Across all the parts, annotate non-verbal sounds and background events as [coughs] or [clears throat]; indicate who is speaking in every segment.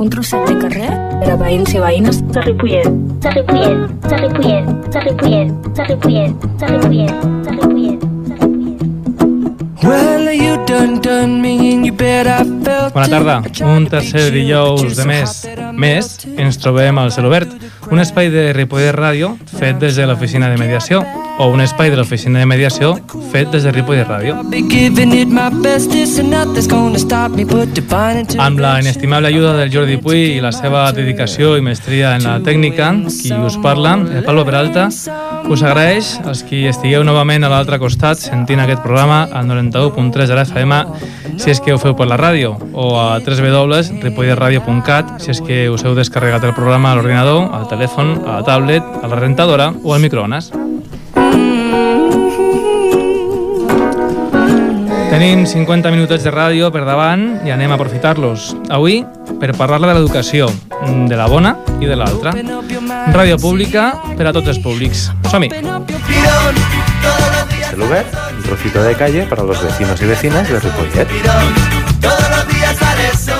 Speaker 1: Un trosset de carrer per a veïns i veïnes de Ripollet.
Speaker 2: de Ripollet, de Ripollet, de Ripollet, de Ripollet, de Ripollet, de Ripollet, de Ripollet.
Speaker 3: Well, you done done me in your bed, I felt
Speaker 4: Bona
Speaker 3: it.
Speaker 4: tarda. Un tercer dijous de mes. Més, ens trobem al Celobert, un espai de Ripollet Ràdio fet des de l'oficina de mediació o un espai de l'oficina de mediació fet des de Ripollet Ràdio. Amb la inestimable ajuda del Jordi Puy i la seva dedicació i mestria en la tècnica, qui us parla, el Pablo Peralta, us agraeix als qui estigueu novament a l'altre costat sentint aquest programa al 91.3 de la FM si és que ho feu per la ràdio o a www.ripolletradio.cat si és que us heu descarregat el programa a l'ordinador, al telèfon, a la tablet, a la rentadora o al microones. Tenim 50 minutets de ràdio per davant i anem a aprofitar-los. Avui, per parlar de l'educació, de la bona i de l'altra. Ràdio pública per a tots els públics. Som-hi!
Speaker 5: Celubert, un trocito de calle para los vecinos y vecinas de Ripollet.
Speaker 6: I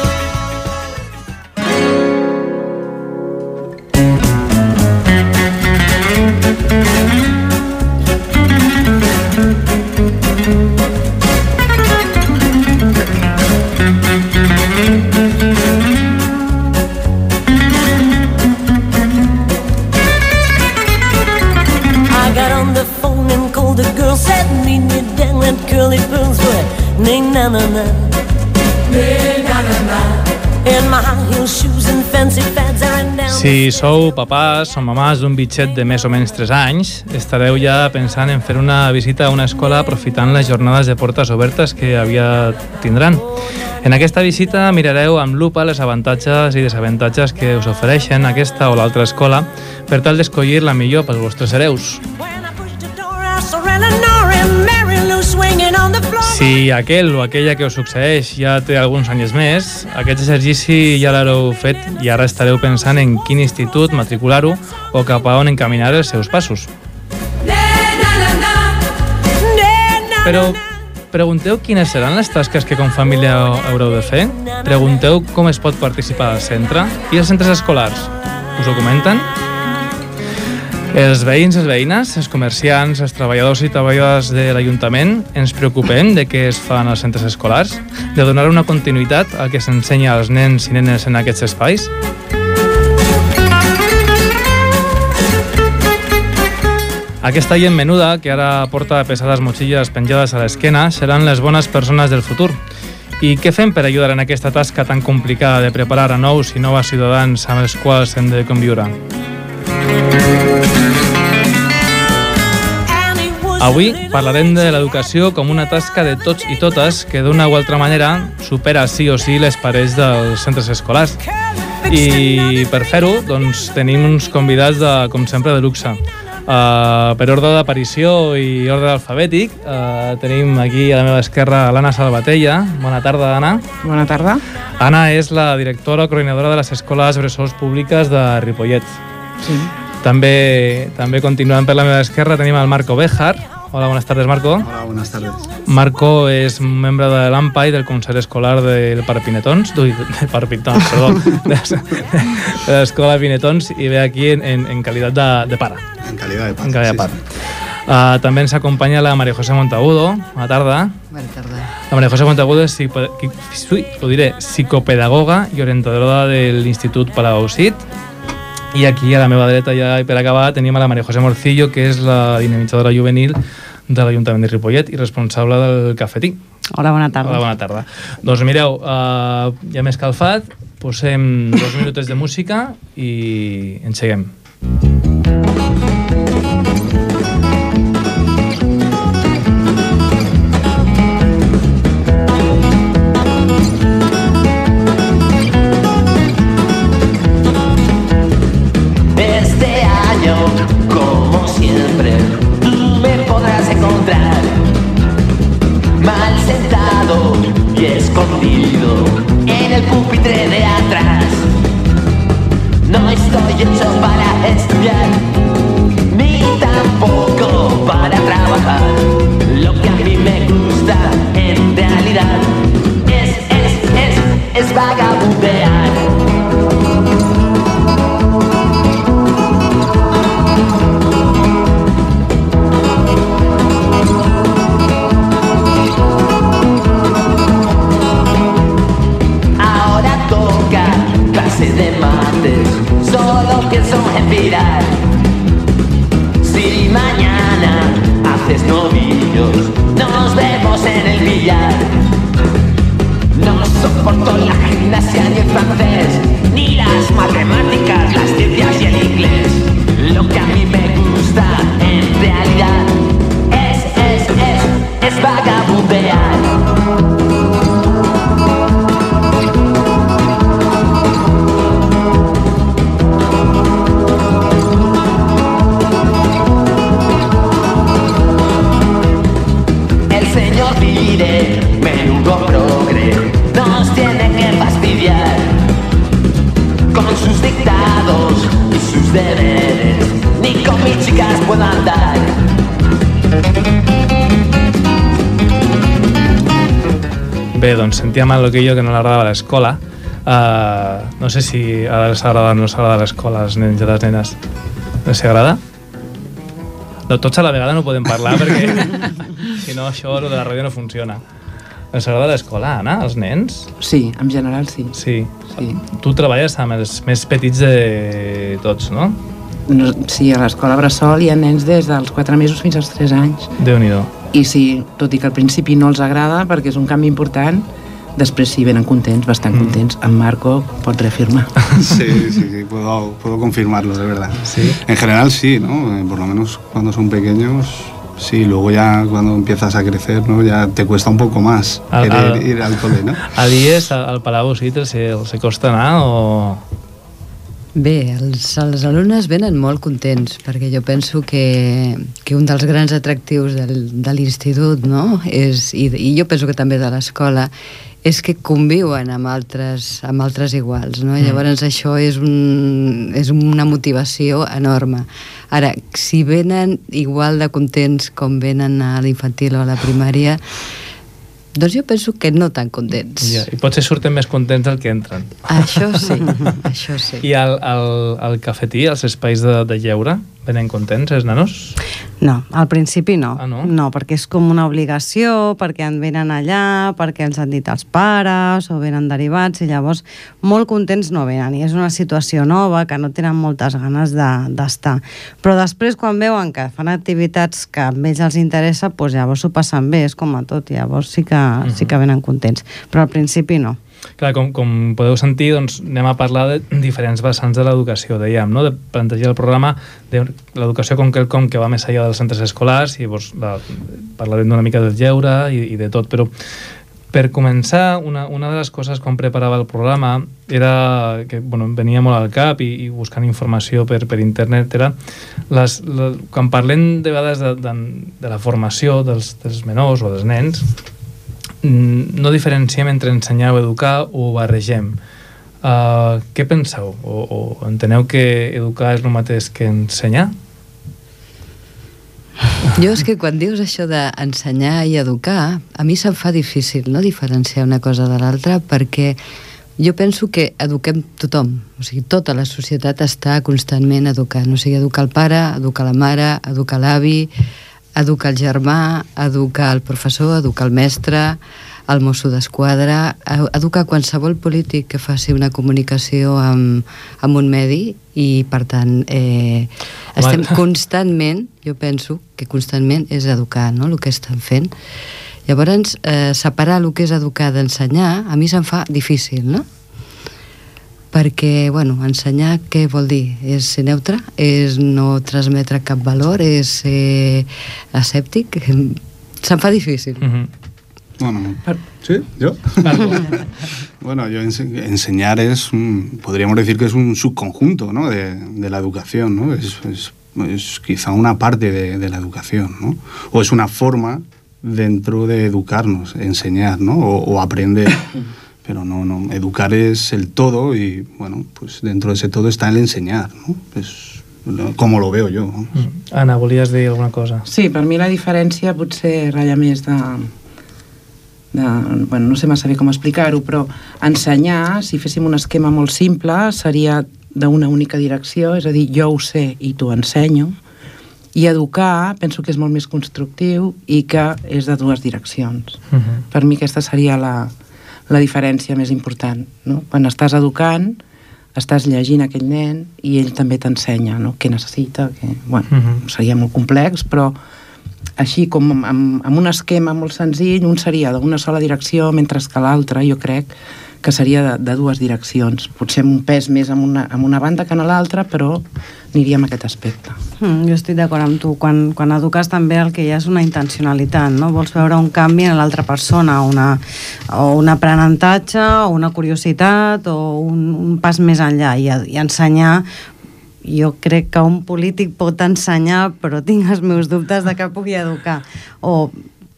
Speaker 4: Si sou papàs o mamàs d'un bitxet de més o menys 3 anys, estareu ja pensant en fer una visita a una escola aprofitant les jornades de portes obertes que havia tindran. En aquesta visita mirareu amb lupa les avantatges i desavantatges que us ofereixen aquesta o l'altra escola per tal d'escollir la millor pels vostres hereus. Si aquell o aquella que us succeeix ja té alguns anys més, aquest exercici ja l'haureu fet i ara estareu pensant en quin institut matricular-ho o cap a on encaminar els seus passos. Però pregunteu quines seran les tasques que com família haureu de fer? Pregunteu com es pot participar al centre? I els centres escolars? Us ho comenten? Els veïns, les veïnes, els comerciants, els treballadors i treballadores de l'Ajuntament ens preocupem de què es fan als centres escolars? De donar una continuïtat al que s'ensenya als nens i nenes en aquests espais? Aquesta gent menuda, que ara porta pesades motxilles penjades a l'esquena, seran les bones persones del futur. I què fem per ajudar en aquesta tasca tan complicada de preparar a nous i noves ciutadans amb els quals hem de conviure? Avui parlarem de l'educació com una tasca de tots i totes que d'una o altra manera supera sí o sí les parets dels centres escolars. I per fer-ho, doncs, tenim uns convidats, de, com sempre, de luxe. Uh, per ordre d'aparició i ordre alfabètic, uh, tenim aquí a la meva esquerra l'Anna Salvatella. Bona tarda, Anna.
Speaker 7: Bona tarda.
Speaker 4: Anna és la directora coordinadora de les escoles bressols públiques de Ripollet.
Speaker 7: Sí.
Speaker 4: També, també continuant per la meva esquerra tenim el Marco Bejar. Hola, buenas tardes, Marco.
Speaker 8: Hola, buenas tardes.
Speaker 4: Marco és membre de l'AMPAI, del Consell Escolar del Parpinetons, ui, del Parpinetons, perdó, [laughs] de, de l'Escola Pinetons, i ve aquí en, en, en qualitat de, de pare,
Speaker 8: En calidad de
Speaker 4: en
Speaker 8: padre.
Speaker 4: qualitat de pare. Uh, també ens acompanya la Maria José Montagudo. Bona tarda.
Speaker 7: Bona tarda.
Speaker 4: La Maria José Montagudo és psico, ui, ho diré, psicopedagoga i orientadora de l'Institut Palau Cid. I aquí a la meva dreta ja i per acabar tenim a la Maria José Morcillo, que és la dinamitzadora juvenil de l'Ajuntament de Ripollet i responsable del cafetí.
Speaker 7: Hola, bona tarda.
Speaker 4: Hola, bona tarda. Doncs mireu, uh, ja m'he escalfat, posem dos minuts de música i enseguem.
Speaker 9: Este
Speaker 4: Doncs sentíem el Loquillo que no l'agradava a l'escola. Uh, no sé si ara els agrada o no els agrada a l'escola als nens i a les nenes. No sé, agrada? No, tots a la vegada no podem parlar perquè [laughs] si no això de la ràdio no funciona. Els agrada l'escola, Anna, als nens?
Speaker 7: Sí, en general sí.
Speaker 4: Sí.
Speaker 7: sí.
Speaker 4: Tu treballes amb els més petits de tots, no?
Speaker 7: No, sí, a l'escola Bressol hi ha nens des dels 4 mesos fins als 3 anys.
Speaker 4: Déu-n'hi-do.
Speaker 7: I sí, tot i que al principi no els agrada perquè és un canvi important, després sí venen contents, bastant
Speaker 4: Mm.
Speaker 7: contents. En Marco pot reafirmar. [laughs]
Speaker 8: Sí, sí, sí, puedo, puedo confirmarlo, de verdad.
Speaker 4: Sí.
Speaker 8: En general sí, ¿no? Eh, Por lo menos cuando son pequeños, sí. Luego ya cuando empiezas a crecer, ¿no? Ya te cuesta un poco más
Speaker 4: Al-
Speaker 8: querer
Speaker 4: al-
Speaker 8: ir al cole, ¿no? [laughs]
Speaker 4: A dies al, al Palau sí, els, els costa anar o...
Speaker 10: Bé, els, els alumnes venen molt contents perquè jo penso que, que un dels grans atractius del, de l'institut no? és, i, i jo penso que també de l'escola és que conviuen amb altres, amb altres iguals no?
Speaker 11: Mm.
Speaker 10: llavors això és, un, és una motivació enorme ara, si venen igual de contents com venen a l'infantil o a la primària doncs jo penso que no tan contents.
Speaker 4: Ja, I potser surten més contents del que entren.
Speaker 10: això sí, [laughs] això sí.
Speaker 4: I al, al, al cafetí, als espais de, de lleure, venen contents els nanos?
Speaker 11: No, al principi no.
Speaker 4: Ah, no?
Speaker 11: No, perquè és com una obligació, perquè en venen allà, perquè els han dit els pares, o venen derivats, i llavors molt contents no venen. I és una situació nova, que no tenen moltes ganes de- d'estar. Però després, quan veuen que fan activitats que a ells els interessa, doncs llavors s'ho passen bé, és com a tot, llavors sí que, sí que venen contents. Però al principi no.
Speaker 4: Clar, com, com podeu sentir, doncs, anem a parlar de diferents vessants de l'educació, dèiem, no? de plantejar el programa de l'educació com quelcom que va més enllà dels centres escolars i llavors la, parlarem d'una mica del lleure i, i de tot, però per començar, una, una de les coses quan preparava el programa era que bueno, venia molt al cap i, i buscant informació per, per internet era les, la, quan parlem de vegades de, de, de la formació dels, dels menors o dels nens no diferenciem entre ensenyar o educar o barregem. Uh, què penseu? O, o enteneu que educar és el mateix que ensenyar?
Speaker 10: Jo és que quan dius això d'ensenyar i educar, a mi se'm fa difícil no diferenciar una cosa de l'altra perquè jo penso que eduquem tothom, o sigui, tota la societat està constantment educant, o sigui, educar el pare, educar la mare, educar l'avi, educar el germà, educar el professor, educar el mestre, el mosso d'esquadra, educar qualsevol polític que faci una comunicació amb, amb un medi i, per tant, eh, estem constantment, jo penso que constantment és educar, no?, el que estan fent. Llavors, eh, separar el que és educar d'ensenyar, a mi se'm fa difícil, no? Perquè, bueno, ensenyar què vol dir? És ser neutre? És no transmetre cap valor? És ser escèptic? [laughs] Se'm fa difícil.
Speaker 4: Mm -hmm.
Speaker 8: Bueno, ¿sí? ¿Yo? [laughs] bueno, yo ense- enseñar es, un- podríamos decir que es un subconjunto ¿no? de, de la educación, ¿no? Es, es- es quizá una parte de, de la educación, ¿no? O es una forma dentro de educarnos, enseñar, ¿no? O, o aprender. [laughs] Pero no, no, educar es el todo y, bueno, pues dentro de ese todo está el enseñar, ¿no? Es lo- como lo veo yo. ¿no?
Speaker 4: Anna, volies dir alguna cosa?
Speaker 7: Sí, per mi la diferència potser ratlla més de, de bueno, no sé massa bé com explicar-ho, però ensenyar, si féssim un esquema molt simple, seria d'una única direcció, és a dir, jo ho sé i t'ho ensenyo, i educar penso que és molt més constructiu i que és de dues direccions.
Speaker 4: Uh -huh.
Speaker 7: Per mi aquesta seria la, la diferència més important. No? Quan estàs educant, estàs llegint aquell nen i ell també t'ensenya no? què necessita. Que, bueno,
Speaker 4: Mhm.
Speaker 7: Seria molt complex, però així com amb, amb un esquema molt senzill, un seria d'una sola direcció, mentre que l'altre jo crec que seria de, de dues direccions. Potser un pes més en una, en una banda que en l'altra, però aniria en aquest aspecte.
Speaker 11: Mm, jo estic d'acord amb tu. Quan, quan eduques també el que hi ha és una intencionalitat, no? Vols veure un canvi en l'altra persona, una, o un aprenentatge, o una curiositat, o un, un pas més enllà, i, i ensenyar jo crec que un polític pot ensenyar, però tinc els meus dubtes de que pugui educar. O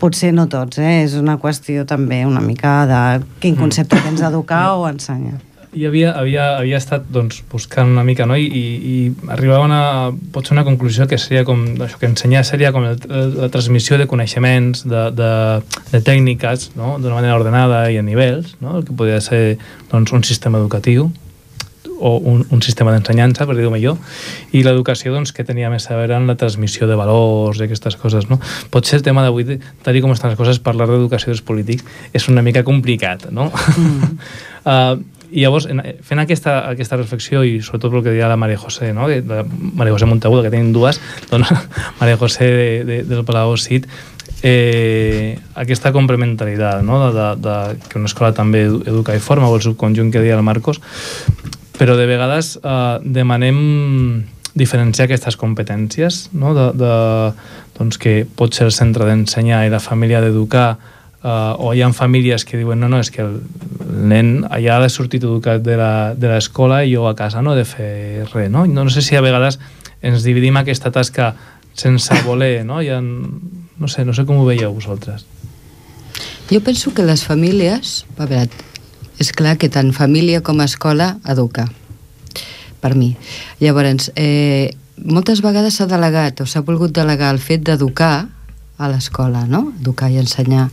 Speaker 11: potser no tots, eh? és una qüestió també una mica de quin concepte tens d'educar o ensenyar.
Speaker 4: I havia, havia, havia estat doncs, buscant una mica no? I, i, i arribava a una, pot ser una conclusió que seria com això, que ensenyar seria com el, la transmissió de coneixements, de, de, de tècniques no? d'una manera ordenada i a nivells, no? el que podria ser doncs, un sistema educatiu o un, un sistema d'ensenyança, per dir-ho millor, i l'educació doncs, que tenia més a veure en la transmissió de valors i aquestes coses. No? Potser el tema d'avui, tal com estan les coses, parlar d'educació dels polítics és una mica complicat, no? Mm. uh, [laughs] i llavors, fent aquesta, aquesta reflexió i sobretot el que deia la Maria José, no? la Maria José Montaguda, que tenim dues, doncs [laughs] Maria José de, de, del Palau Cid, eh, aquesta complementaritat no? de, de, de, que una escola també educa i forma, o el subconjunt que deia el Marcos, però de vegades eh, demanem diferenciar aquestes competències, no? de, de, doncs que pot ser el centre d'ensenyar i la família d'educar, eh, o hi ha famílies que diuen no, no, és que el nen allà ha de sortir educat de l'escola i jo a casa no he de fer res, no? No, no sé si a vegades ens dividim aquesta tasca sense voler, no? Ha, no sé, no sé com ho veieu vosaltres.
Speaker 10: Jo penso que les famílies, a veure, és clar que tant família com escola educa, per mi. Llavors, eh, moltes vegades s'ha delegat o s'ha volgut delegar el fet d'educar a l'escola, no? Educar i ensenyar.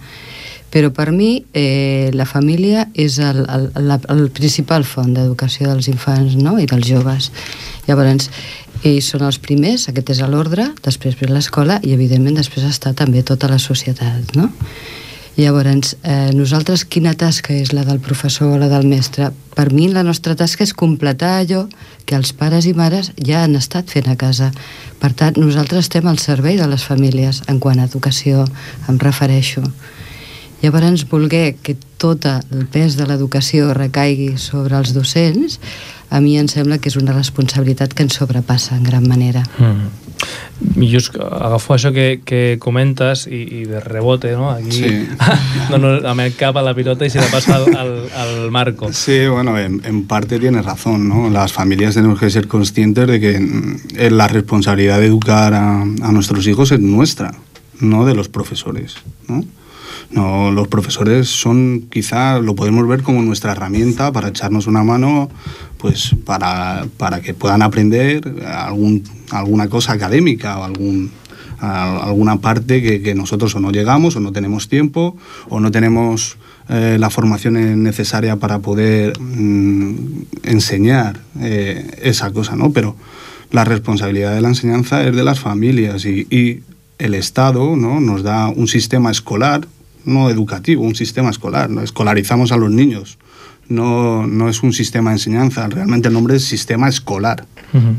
Speaker 10: Però per mi eh, la família és el, el, el, el principal font d'educació dels infants no? i dels joves. Llavors, ells són els primers, aquest és l'ordre, després ve l'escola i evidentment després està també tota la societat, no? Llavors, eh, nosaltres quina tasca és la del professor o la del mestre? Per mi la nostra tasca és completar allò que els pares i mares ja han estat fent a casa. Per tant, nosaltres estem al servei de les famílies en quant a educació, em refereixo. Llavors, voler que tot el pes de l'educació recaigui sobre els docents, a mi em sembla que és una responsabilitat que ens sobrepassa en gran manera. Mm.
Speaker 4: Just agafo això que, que comentes i, i de rebote, ¿no? Aquí sí. [laughs] dono amb el cap a la pilota y se la pasa al, al, al Marco.
Speaker 8: Sí, bueno, en, en, parte tienes razón, ¿no? Las familias tenemos que ser conscientes de que mm, la responsabilidad de educar a, a nuestros hijos es nuestra, no de los profesores, ¿no? No, los profesores son, quizá lo podemos ver como nuestra herramienta para echarnos una mano, pues para, para que puedan aprender algún, alguna cosa académica o algún, alguna parte que, nosotros o no llegamos o no tenemos tiempo o no tenemos eh, la formación necesaria para poder mm, enseñar eh, esa cosa, ¿no? Pero la responsabilidad de la enseñanza es de las familias y, y el Estado ¿no? nos da un sistema escolar no educativo, un sistema escolar. ¿no? Escolarizamos a los niños. No, no es un sistema de enseñanza, realmente el nombre es sistema escolar.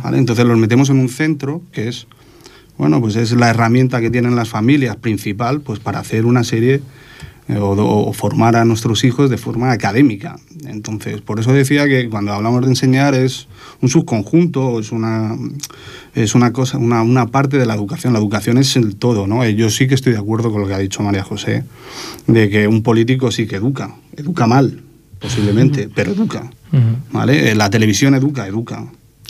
Speaker 8: ¿vale? Entonces los metemos en un centro que es, bueno, pues es la herramienta que tienen las familias principal pues para hacer una serie eh, o, formar a nuestros hijos de forma académica. Entonces, por eso decía que cuando hablamos de enseñar es un subconjunto, es una, es una cosa, una, una parte de la educación. La educación es el todo, ¿no? Yo sí que estoy de acuerdo con lo que ha dicho María José, de que un político sí que educa, educa mal, posiblemente, pero educa. ¿Vale? Eh, la televisión educa, educa.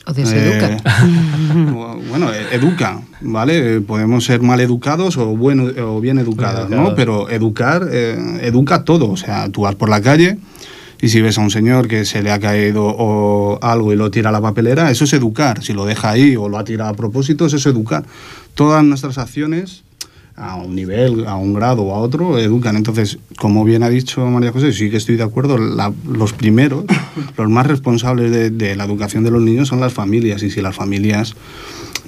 Speaker 10: O deseduca. [laughs]
Speaker 8: bueno, educa, ¿vale? Podemos ser mal educados o, bueno, o bien educados, ¿no? Pero educar, educa todo. O sea, tú vas por la calle y si ves a un señor que se le ha caído o algo y lo tira a la papelera, eso es educar. Si lo deja ahí o lo ha tirado a propósito, eso es educar. Todas nuestras acciones a un nivel, a un grado o a otro, educan. Entonces, como bien ha dicho María José, sí que estoy de acuerdo, los primeros, los más responsables de, de, la educación de los niños son las familias. Y si las familias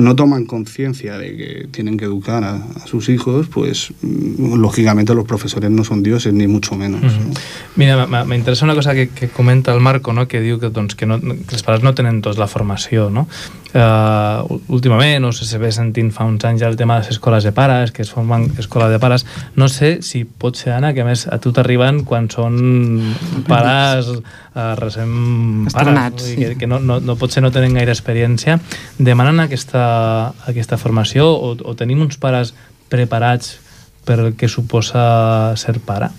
Speaker 8: no toman conciencia de que tienen que educar a, a, sus hijos, pues mm, lógicamente los profesores no son dioses, ni mucho menos. Mm -hmm.
Speaker 4: no? Mira, m'interessa una cosa que, que comenta el Marco, no? que diu que, doncs, que, no, que els pares no tenen tots la formació. No? Uh, últimament, no sé si ve sentint fa uns anys ja el tema de les escoles de pares, que es formen escoles de pares. No sé si pot ser, Anna, que a més a tu t'arriben quan són pares uh, recent
Speaker 7: Estrenats,
Speaker 4: pares, sí. que, que no, no, no pot ser no tenen gaire experiència. Demanen aquesta, aquesta formació o, o tenim uns pares preparats per el que suposa ser pare?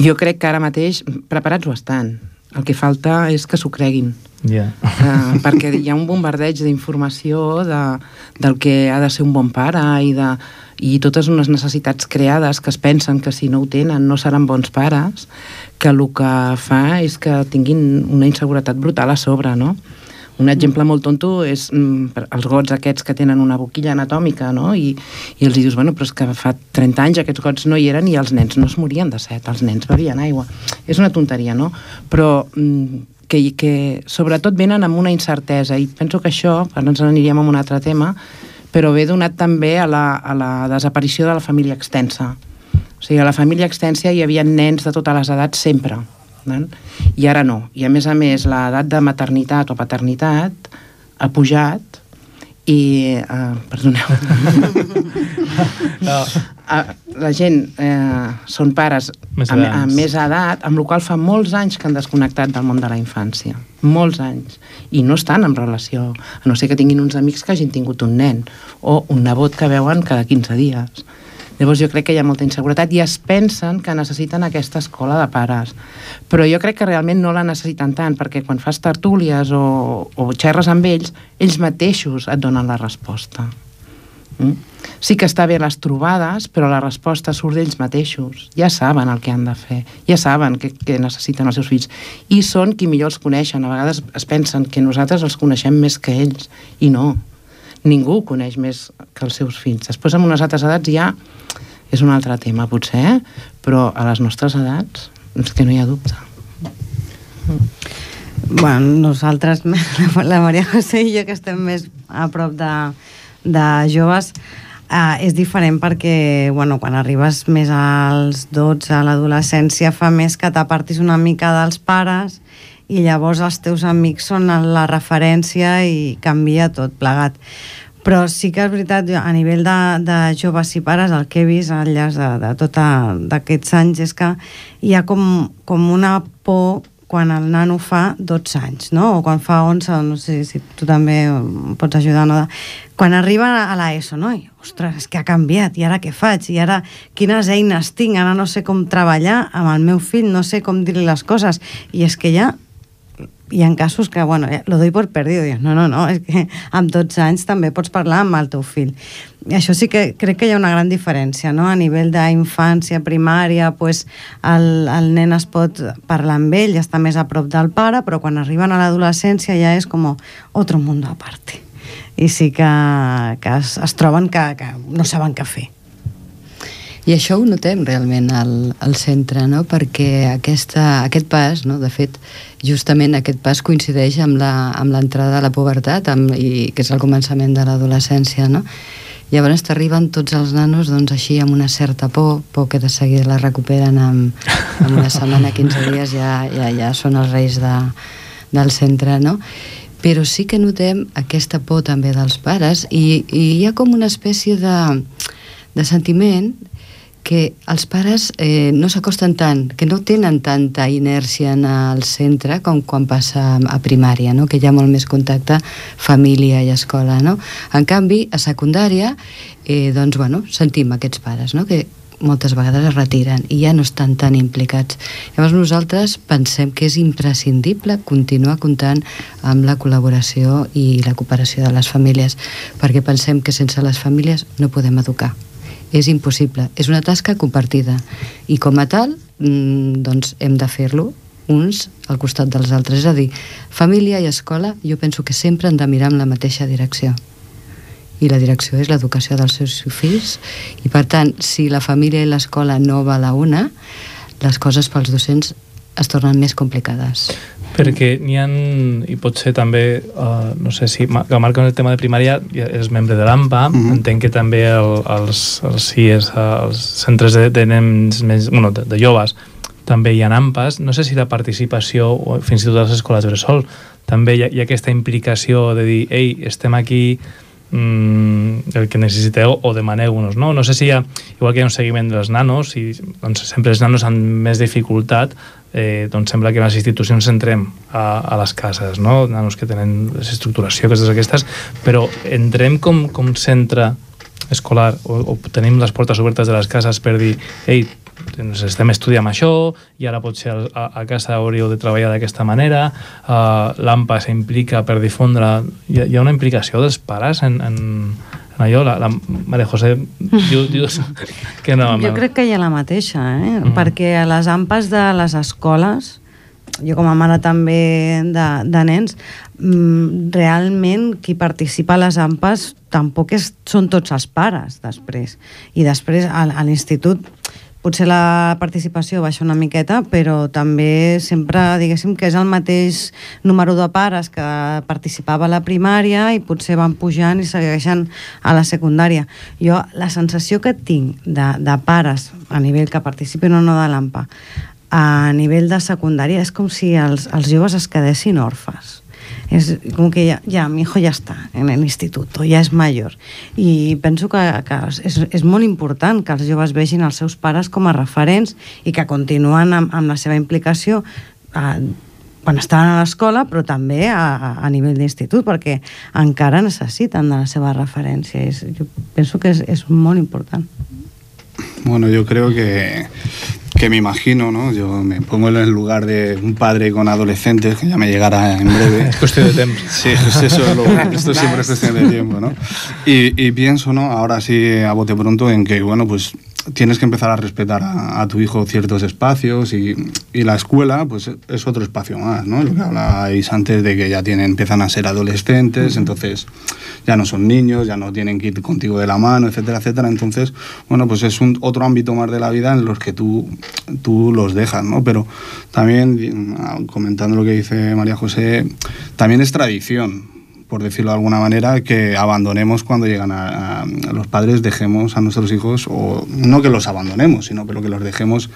Speaker 7: Jo crec que ara mateix preparats ho estan. El que falta és que s'ho creguin.
Speaker 4: Yeah.
Speaker 7: Uh, perquè hi ha un bombardeig d'informació de, del que ha de ser un bon pare i, de, i totes unes necessitats creades que es pensen que si no ho tenen no seran bons pares, que el que fa és que tinguin una inseguretat brutal a sobre, no? Un exemple molt tonto és mm, els gots aquests que tenen una boquilla anatòmica, no? I, i els dius, bueno, però és que fa 30 anys aquests gots no hi eren i els nens no es morien de set, els nens bevien aigua. És una tonteria, no? Però mm, que, que sobretot venen amb una incertesa i penso que això, ara ens aniríem a un altre tema, però ve donat també a la, a la desaparició de la família extensa. O sigui, a la família extensa hi havia nens de totes les edats sempre, no? i ara no. I a més a més, l'edat de maternitat o paternitat ha pujat i... Uh, perdoneu. no. uh, la gent eh, són pares
Speaker 4: Més
Speaker 7: amb, amb més edat, amb la qual fa molts anys que han desconnectat del món de la infància. Molts anys. I no estan en relació, a no ser que tinguin uns amics que hagin tingut un nen o un nebot que veuen cada 15 dies. Llavors jo crec que hi ha molta inseguretat i es pensen que necessiten aquesta escola de pares. Però jo crec que realment no la necessiten tant, perquè quan fas tertúlies o, o xerres amb ells, ells mateixos et donen la resposta. Mm? Sí que està bé les trobades, però la resposta surt d'ells mateixos. Ja saben el que han de fer, ja saben què, què necessiten els seus fills. I són qui millor els coneixen. A vegades es pensen que nosaltres els coneixem més que ells, i no. Ningú coneix més que els seus fills. Després, amb unes altres edats ja és un altre tema, potser, eh? però a les nostres edats és que no hi ha dubte.
Speaker 11: Bueno, nosaltres, [laughs] la Maria José i jo, que estem més a prop de, de joves, eh, és diferent perquè bueno, quan arribes més als 12, a l'adolescència, fa més que t'apartis una mica dels pares i llavors els teus amics són la referència i canvia tot plegat. Però sí que és veritat, a nivell de, de joves i pares, el que he vist al llarg de, de tot d'aquests anys és que hi ha com, com una por quan el nano fa 12 anys, no? O quan fa 11, no sé si tu també pots ajudar, no? Quan arriba a l'ESO, no? I, ostres, és que ha canviat, i ara què faig? I ara quines eines tinc? Ara no sé com treballar amb el meu fill, no sé com dir-li les coses. I és que ja hi ha casos que, bueno, eh, lo doy por perdido. Dius, no, no, no, és que amb 12 anys també pots parlar amb el teu fill. I això sí que crec que hi ha una gran diferència, no? A nivell d'infància, primària, pues, el, el nen es pot parlar amb ell, està més a prop del pare, però quan arriben a l'adolescència ja és com otro mundo aparte. I sí que, que es, es troben que, que no saben què fer.
Speaker 10: I això ho notem realment al, al centre, no? perquè aquesta, aquest pas, no? de fet, justament aquest pas coincideix amb l'entrada de la pubertat, amb, i, que és el començament de l'adolescència, no? Llavors t'arriben tots els nanos doncs, així amb una certa por, por que de seguida la recuperen amb, amb una setmana, 15 dies, ja, ja, ja són els reis de, del centre, no? Però sí que notem aquesta por també dels pares i, i hi ha com una espècie de, de sentiment que els pares eh, no s'acosten tant, que no tenen tanta inèrcia en el centre com quan passa a primària, no? que hi ha molt més contacte família i escola. No? En canvi, a secundària, eh, doncs, bueno, sentim aquests pares, no? que moltes vegades es retiren i ja no estan tan implicats. Llavors nosaltres pensem que és imprescindible continuar comptant amb la col·laboració i la cooperació de les famílies, perquè pensem que sense les famílies no podem educar és impossible. És una tasca compartida i com a tal mm, doncs hem de fer-lo uns al costat dels altres. És a dir, família i escola jo penso que sempre han de mirar en la mateixa direcció i la direcció és l'educació dels seus fills i per tant, si la família i l'escola no va la una les coses pels docents es tornen més complicades.
Speaker 4: Perquè n'hi ha, i pot ser també, uh, no sé si que marca el tema de primària, és membre de l'AMPA, mm -hmm. entenc que també el, els, els CIES, els centres de, de nens més, bueno, de, de joves, també hi ha AMPAs, no sé si la participació, o fins i tot a les escoles bressol, també hi ha, hi ha aquesta implicació de dir, ei, estem aquí mm, el que necessiteu o demaneu-nos, no? No sé si hi ha, igual que hi ha un seguiment dels nanos, i doncs, sempre els nanos amb més dificultat, eh, doncs sembla que les institucions entrem a, a les cases, no? nanos que tenen estructuració, coses aquestes, però entrem com, com centre escolar o, o tenim les portes obertes de les cases per dir ei, doncs estem estudiant això i ara potser a, a casa hauríeu de treballar d'aquesta manera uh, l'AMPA s'implica per difondre hi ha, hi ha una implicació dels pares en, en, allò, la, la Maria José diu, diu [laughs] que no.
Speaker 11: Jo crec que hi ha la mateixa, eh? Mm. perquè a les ampes de les escoles, jo com a mare també de, de nens, mm, realment qui participa a les ampes tampoc és, són tots els pares després. I després a, a l'institut potser la participació baixa una miqueta, però també sempre, diguéssim, que és el mateix número de pares que participava a la primària i potser van pujant i segueixen a la secundària. Jo, la sensació que tinc de, de pares a nivell que participen o no de l'AMPA a nivell de secundària és com si els, els joves es quedessin orfes es como que ya, ya, mi hijo ya está en el ja és major. I penso que, que és, és molt important que els joves vegin els seus pares com a referents i que continuen amb, amb la seva implicació eh, quan estaven a l'escola, però també a, a nivell d'institut, perquè encara necessiten de la seva referència. És, jo penso que és, és molt important.
Speaker 8: Bueno, yo creo que que me imagino, ¿no? Yo me pongo en el lugar de un padre con adolescentes, que ya me llegará en breve. [laughs]
Speaker 4: Es cuestión de tiempo.
Speaker 8: Sí, pues eso es lo, esto siempre es cuestión de tiempo, ¿no? Y, y, pienso, ¿no? Ahora sí, a bote pronto, en que, bueno, pues tienes que empezar a respetar a, a tu hijo ciertos espacios y, y, la escuela, pues es otro espacio más, ¿no? Lo que hablabais antes de que ya tienen, empiezan a ser adolescentes, entonces ya no son niños, ya no tienen que ir contigo de la mano, etcétera, etcétera. Entonces, bueno, pues es un otro ámbito más de la vida en los que tú, tú los dejas, ¿no? Pero también, comentando lo que dice María José, también es tradición, por decirlo de alguna manera, que abandonemos cuando llegan a, los padres, dejemos a nuestros hijos, o no que los abandonemos, sino pero que los dejemos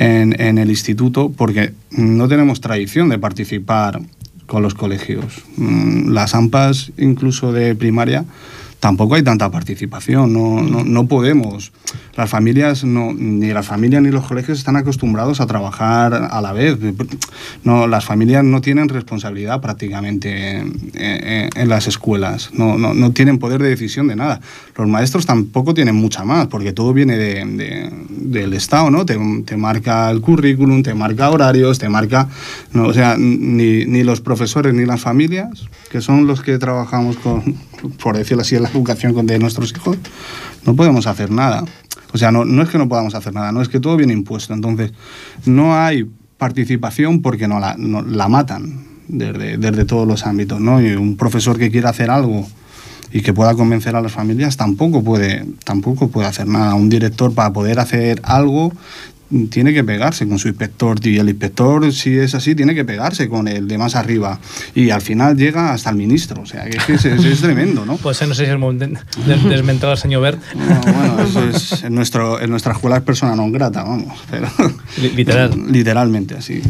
Speaker 8: en, en el instituto, porque no tenemos tradición de participar con los colegios. Mm, las AMPAs, incluso de primaria, tampoco hay tanta participación, no, no, no podemos. Las familias, no, ni las familias ni los colegios están acostumbrados a trabajar a la vez. No, las familias no tienen responsabilidad prácticamente en, las escuelas, no, no, no, tienen poder de decisión de nada. Los maestros tampoco tienen mucha más, porque todo viene de, del Estado, ¿no? Te, te, marca el currículum, te marca horarios, te marca... No, o sea, ni, ni los profesores ni las familias, que son los que trabajamos con, por decirlo así, en la educación de nuestros hijos, no podemos hacer nada. O sea, no, no es que no podamos hacer nada, no es que todo viene impuesto. Entonces, no hay participación porque no la, no, la matan desde, desde todos los ámbitos, ¿no? Y un profesor que quiera hacer algo y que pueda convencer a las familias tampoco puede, tampoco puede hacer nada. Un director para poder hacer algo tiene que pegarse con su inspector y el inspector, si es así, tiene que pegarse con el de más arriba y al final llega hasta el ministro, o sea, que es, es, es tremendo, ¿no?
Speaker 4: Pues no sé si es el momento de, de desmentar al señor Bert.
Speaker 8: No, bueno, eso es, en, nuestro, en nuestra escuela es persona non grata, vamos, pero...
Speaker 4: Literal.
Speaker 8: Literalmente, así.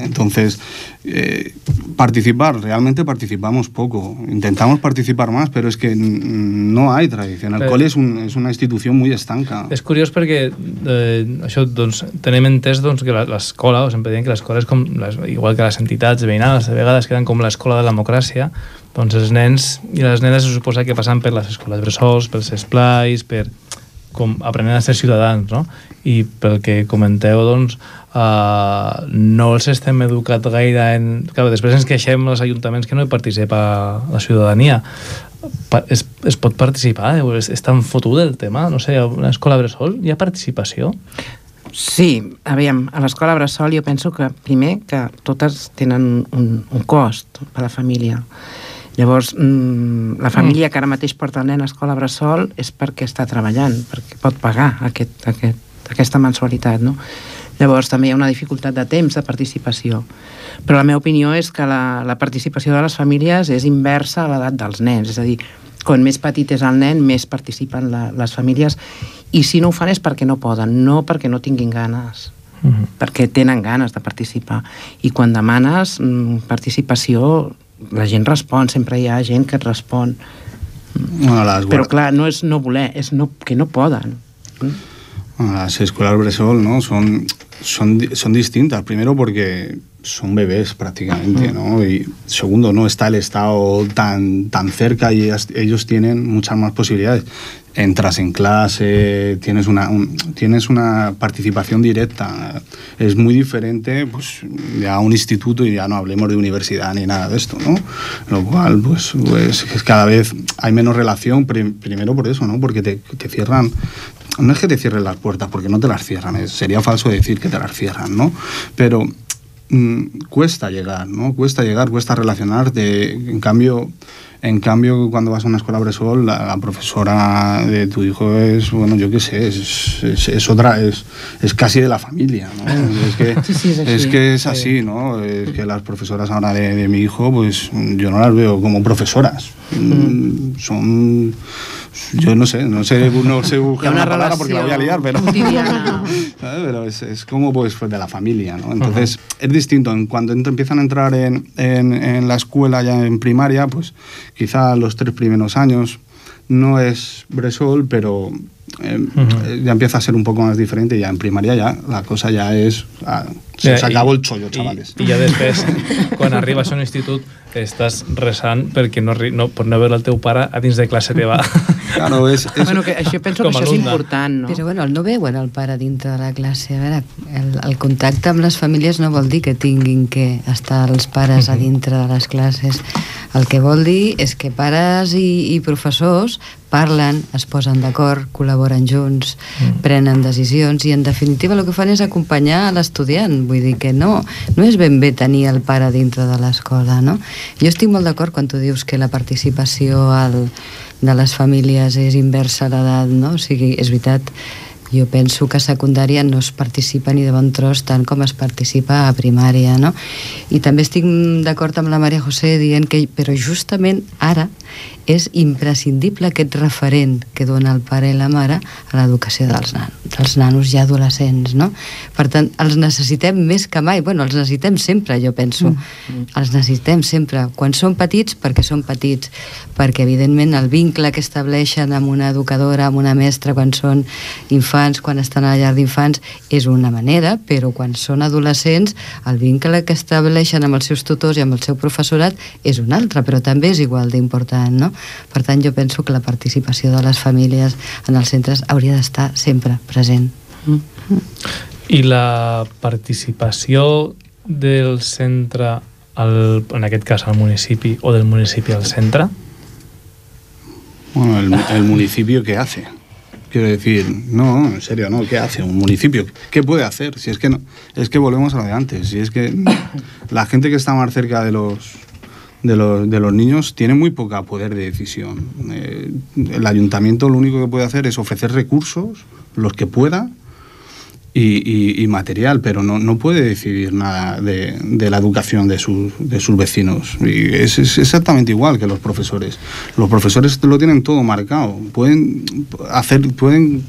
Speaker 8: Entonces, eh, participar, realmente participamos poco. Intentamos participar más, pero es que no hay tradición. El pero, col·le és, un, és una institució molt estanca.
Speaker 4: És curiós perquè eh, això, doncs, tenem entès doncs, que l'escola, o sempre diem que l'escola és com, les, igual que les entitats veïnals, de vegades queden com l'escola de la democràcia, doncs els nens i les nenes se suposa que passen per les escoles bressols, pels esplais, per com aprenent a ser ciutadans, no? I pel que comenteu, doncs, uh, no els estem educat gaire en... Clar, després ens queixem als ajuntaments que no hi participa la ciutadania. Pa es, es pot participar? És, és tan fotut el tema? No sé, a una escola bressol hi ha participació?
Speaker 7: Sí, aviam, a l'escola Bressol jo penso que, primer, que totes tenen un, un cost per a la família. Llavors, mmm, la família mm. que ara mateix porta el nen a escola Bressol és perquè està treballant, perquè pot pagar aquest, aquest, aquesta mensualitat, no? Llavors també hi ha una dificultat de temps de participació. Però la meva opinió és que la, la participació de les famílies és inversa a l'edat dels nens, és a dir, quan més petit és el nen, més participen la, les famílies, i si no ho fan és perquè no poden, no perquè no tinguin ganes, uh -huh. perquè tenen ganes de participar. I quan demanes mm, participació, la gent respon, sempre hi ha gent que et respon.
Speaker 8: Bueno, las
Speaker 7: Però clar, no és no voler, és no, que no poden.
Speaker 8: Bueno, las escuelas Bresol ¿no? son, son, di- son distintas. Primero porque son bebés prácticamente, ¿no? Y segundo, no está el Estado tan, tan cerca y ellos tienen muchas más posibilidades. Entras en clase, tienes una, un- tienes una participación directa. Es muy diferente pues, ya a un instituto y ya no hablemos de universidad ni nada de esto, ¿no? Lo cual, pues, pues es cada vez hay menos relación, prim- primero por eso, ¿no? Porque te, te cierran no es que te cierren las puertas, porque no te las cierran, sería falso decir que te las cierran, ¿no? Pero mm, cuesta llegar, ¿no? Cuesta llegar, cuesta relacionarte. En cambio, en cambio cuando vas a una escuela Bresol, la, la profesora de tu hijo es, bueno, yo qué sé, es, es, es otra, es, es casi de la familia, ¿no? [laughs] Es que
Speaker 7: Sí, sí, es así.
Speaker 8: es, que es así, ¿no? Es que las profesoras ahora de, de mi hijo, pues yo no las veo como profesoras. Mm, Son yo no sé, no sé, no sé [laughs] buscar
Speaker 7: una
Speaker 8: una palabra porque la voy a liar, pero, [laughs] pero es, es como pues, pues, de la familia, ¿no? Entonces es distinto. En cuando empiezan a entrar en, en, en la escuela ya en primaria, pues quizá los tres primeros años no es Bresol, pero eh, eh, ya empieza a ser un poco más diferente y ya en primaria ya la cosa ya es... ah, se,
Speaker 4: Ja,
Speaker 8: se acabó el chollo, chavales.
Speaker 4: I, i ja després, quan [laughs] arribes a un institut, estàs resant perquè no, no, per no veure el teu pare a dins de classe teva. [laughs]
Speaker 8: Claro, és, és...
Speaker 7: Bueno, que això penso
Speaker 4: Com
Speaker 7: que això és important, no?
Speaker 10: Però bueno, el no veuen el pare dintre de la classe. A veure, el, el contacte amb les famílies no vol dir que tinguin que estar els pares a dintre de les classes. El que vol dir és que pares i, i professors parlen, es posen d'acord, col·laboren junts, prenen decisions i en definitiva el que fan és acompanyar l'estudiant. Vull dir que no, no és ben bé tenir el pare dintre de l'escola, no? Jo estic molt d'acord quan tu dius que la participació al, de les famílies és inversa a l'edat, no? O sigui, és veritat, jo penso que a secundària no es participa ni de bon tros tant com es participa a primària, no? I també estic d'acord amb la Maria José dient que, però justament ara és imprescindible aquest referent que dona el pare i la mare a l'educació dels, nan dels nanos ja adolescents, no? Per tant, els necessitem més que mai. Bueno, els necessitem sempre, jo penso. Mm. Els necessitem sempre. Quan són petits, perquè són petits. Perquè, evidentment, el vincle que estableixen amb una educadora, amb una mestra, quan són infants, quan estan a la llar d'infants, és una manera, però quan són adolescents, el vincle que estableixen amb els seus tutors i amb el seu professorat és un altre, però també és igual d'important, no? Per tant, jo penso que la participació de les famílies en els centres hauria d'estar sempre present.
Speaker 4: I la participació del centre, al, en aquest cas al municipi, o del municipi al centre,
Speaker 8: Bueno, el, el municipio, ¿qué hace? Quiero decir, no, en serio, ¿no? ¿Qué hace un municipio? ¿Qué puede hacer? Si es que no, es que volvemos a lo de antes. Si es que [coughs] la gente que está más cerca de los de los, de los niños tiene muy poca poder de decisión. Eh, el ayuntamiento lo único que puede hacer es ofrecer recursos, los que pueda, y, y- y material, pero no, no puede decidir nada de, de la educación de sus, de sus vecinos. Y es, es exactamente igual que los profesores. Los profesores lo tienen todo marcado. Pueden hacer, pueden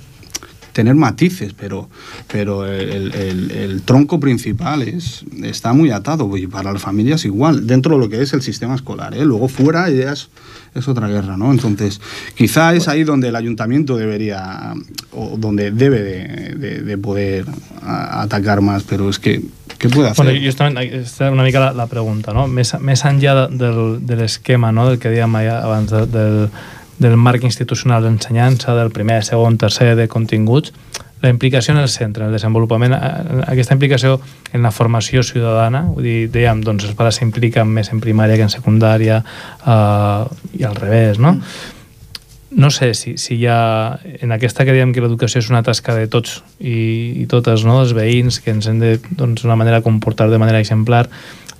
Speaker 8: tener matices, pero, pero el, el- el tronco principal es, está muy atado y para las familias igual, dentro de lo que es el sistema escolar. ¿eh? Luego fuera ya es, es otra guerra, ¿no? Entonces, quizá es ahí donde el ayuntamiento debería, o donde debe de, de- de poder a- atacar más, pero es que, ¿qué puede hacer?
Speaker 4: Bueno, justament aquesta era una mica la, la pregunta, no? Més, més enllà de, del, de l'esquema, no? del que dèiem abans de, del, del marc institucional d'ensenyança, del primer, segon, tercer de continguts, la implicació en el centre, el desenvolupament, eh, aquesta implicació en la formació ciutadana, vull dir, dèiem, doncs els pares s'impliquen més en primària que en secundària eh, i al revés, no? no sé si, si hi ha en aquesta que diem que l'educació és una tasca de tots i, i totes, no? els veïns que ens hem de doncs, d'una manera comportar de manera exemplar